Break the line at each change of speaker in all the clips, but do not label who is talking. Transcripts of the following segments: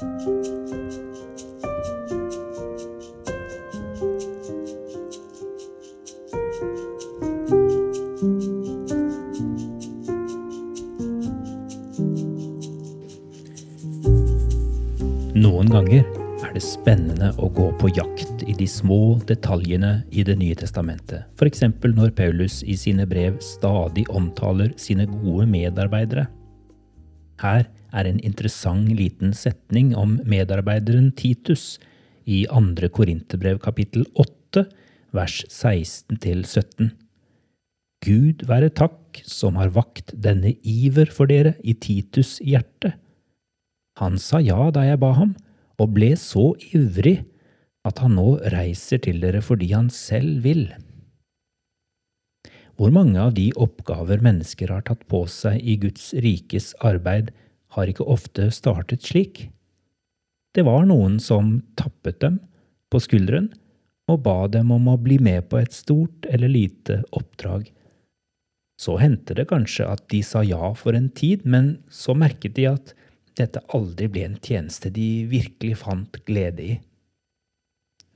Noen ganger er det spennende å gå på jakt i de små detaljene i Det nye testamentet, f.eks. når Paulus i sine brev stadig omtaler sine gode medarbeidere. Her er en interessant liten setning om medarbeideren Titus i 2. Korinterbrev kapittel 8, vers 16-17. Gud være takk som har vakt denne iver for dere i Titus' hjerte. Han sa ja da jeg ba ham, og ble så ivrig at han nå reiser til dere fordi han selv vil. Hvor mange av de oppgaver mennesker har tatt på seg i Guds rikes arbeid, har ikke ofte startet slik? Det var noen som tappet dem på skulderen og ba dem om å bli med på et stort eller lite oppdrag. Så hendte det kanskje at de sa ja for en tid, men så merket de at dette aldri ble en tjeneste de virkelig fant glede i.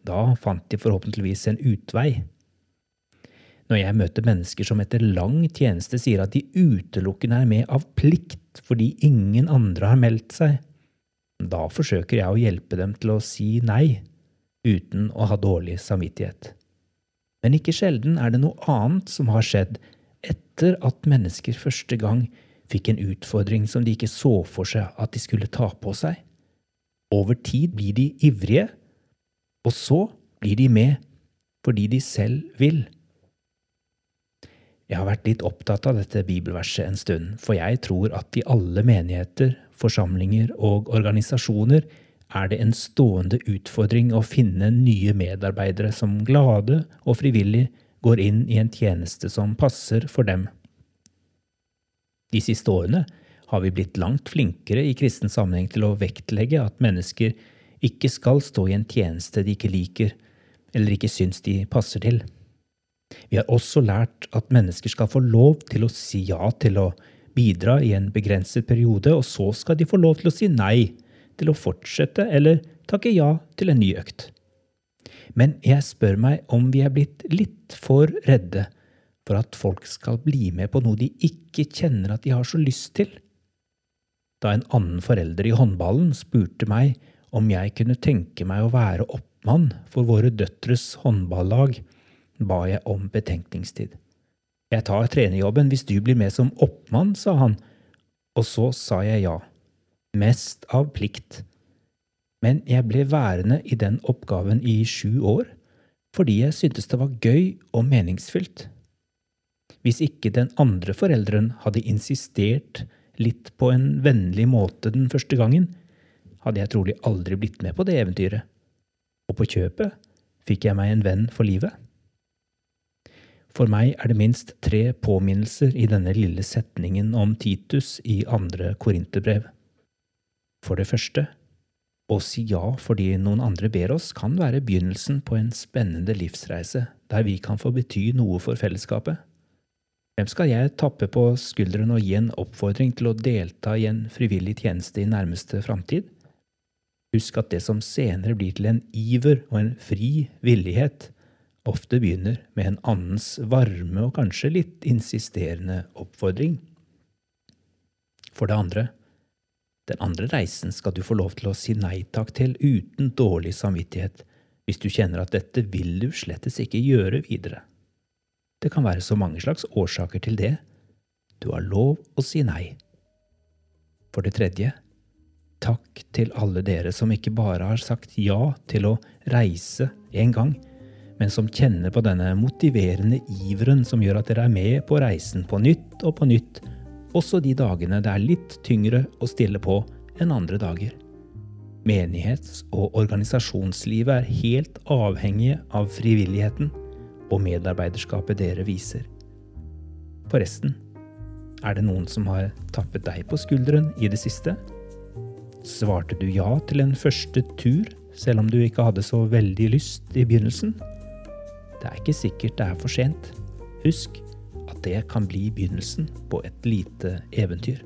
Da fant de forhåpentligvis en utvei. Når jeg møter mennesker som etter lang tjeneste sier at de utelukkende er med av plikt fordi ingen andre har meldt seg, da forsøker jeg å hjelpe dem til å si nei, uten å ha dårlig samvittighet. Men ikke sjelden er det noe annet som har skjedd etter at mennesker første gang fikk en utfordring som de ikke så for seg at de skulle ta på seg. Over tid blir de ivrige, og så blir de med fordi de selv vil. Jeg har vært litt opptatt av dette bibelverset en stund, for jeg tror at i alle menigheter, forsamlinger og organisasjoner er det en stående utfordring å finne nye medarbeidere som glade og frivillig går inn i en tjeneste som passer for dem. De siste årene har vi blitt langt flinkere i kristen sammenheng til å vektlegge at mennesker ikke skal stå i en tjeneste de ikke liker, eller ikke syns de passer til. Vi har også lært at mennesker skal få lov til å si ja til å bidra i en begrenset periode, og så skal de få lov til å si nei til å fortsette eller takke ja til en ny økt. Men jeg spør meg om vi er blitt litt for redde for at folk skal bli med på noe de ikke kjenner at de har så lyst til. Da en annen forelder i håndballen spurte meg om jeg kunne tenke meg å være oppmann for våre døtres håndballag, ba jeg om betenkningstid. Jeg tar trenerjobben hvis du blir med som oppmann, sa han, og så sa jeg ja, mest av plikt. Men jeg ble værende i den oppgaven i sju år fordi jeg syntes det var gøy og meningsfylt. Hvis ikke den andre forelderen hadde insistert litt på en vennlig måte den første gangen, hadde jeg trolig aldri blitt med på det eventyret. Og på kjøpet fikk jeg meg en venn for livet. For meg er det minst tre påminnelser i denne lille setningen om Titus i andre korinterbrev. For det første, å si ja fordi noen andre ber oss, kan være begynnelsen på en spennende livsreise der vi kan få bety noe for fellesskapet. Hvem skal jeg tappe på skulderen og gi en oppfordring til å delta i en frivillig tjeneste i nærmeste framtid? Husk at det som senere blir til en iver og en fri villighet, ofte begynner med en annens varme og kanskje litt insisterende oppfordring. For det andre, den andre reisen skal du få lov til å si nei takk til uten dårlig samvittighet, hvis du kjenner at dette vil du slettes ikke gjøre videre. Det kan være så mange slags årsaker til det. Du har lov å si nei. For det tredje, takk til alle dere som ikke bare har sagt ja til å reise en gang, men som kjenner på denne motiverende iveren som gjør at dere er med på reisen på nytt og på nytt, også de dagene det er litt tyngre å stille på enn andre dager. Menighets- og organisasjonslivet er helt avhengige av frivilligheten og medarbeiderskapet dere viser. Forresten, er det noen som har tappet deg på skulderen i det siste? Svarte du ja til en første tur, selv om du ikke hadde så veldig lyst i begynnelsen? Det er ikke sikkert det er for sent. Husk at det kan bli begynnelsen på et lite eventyr.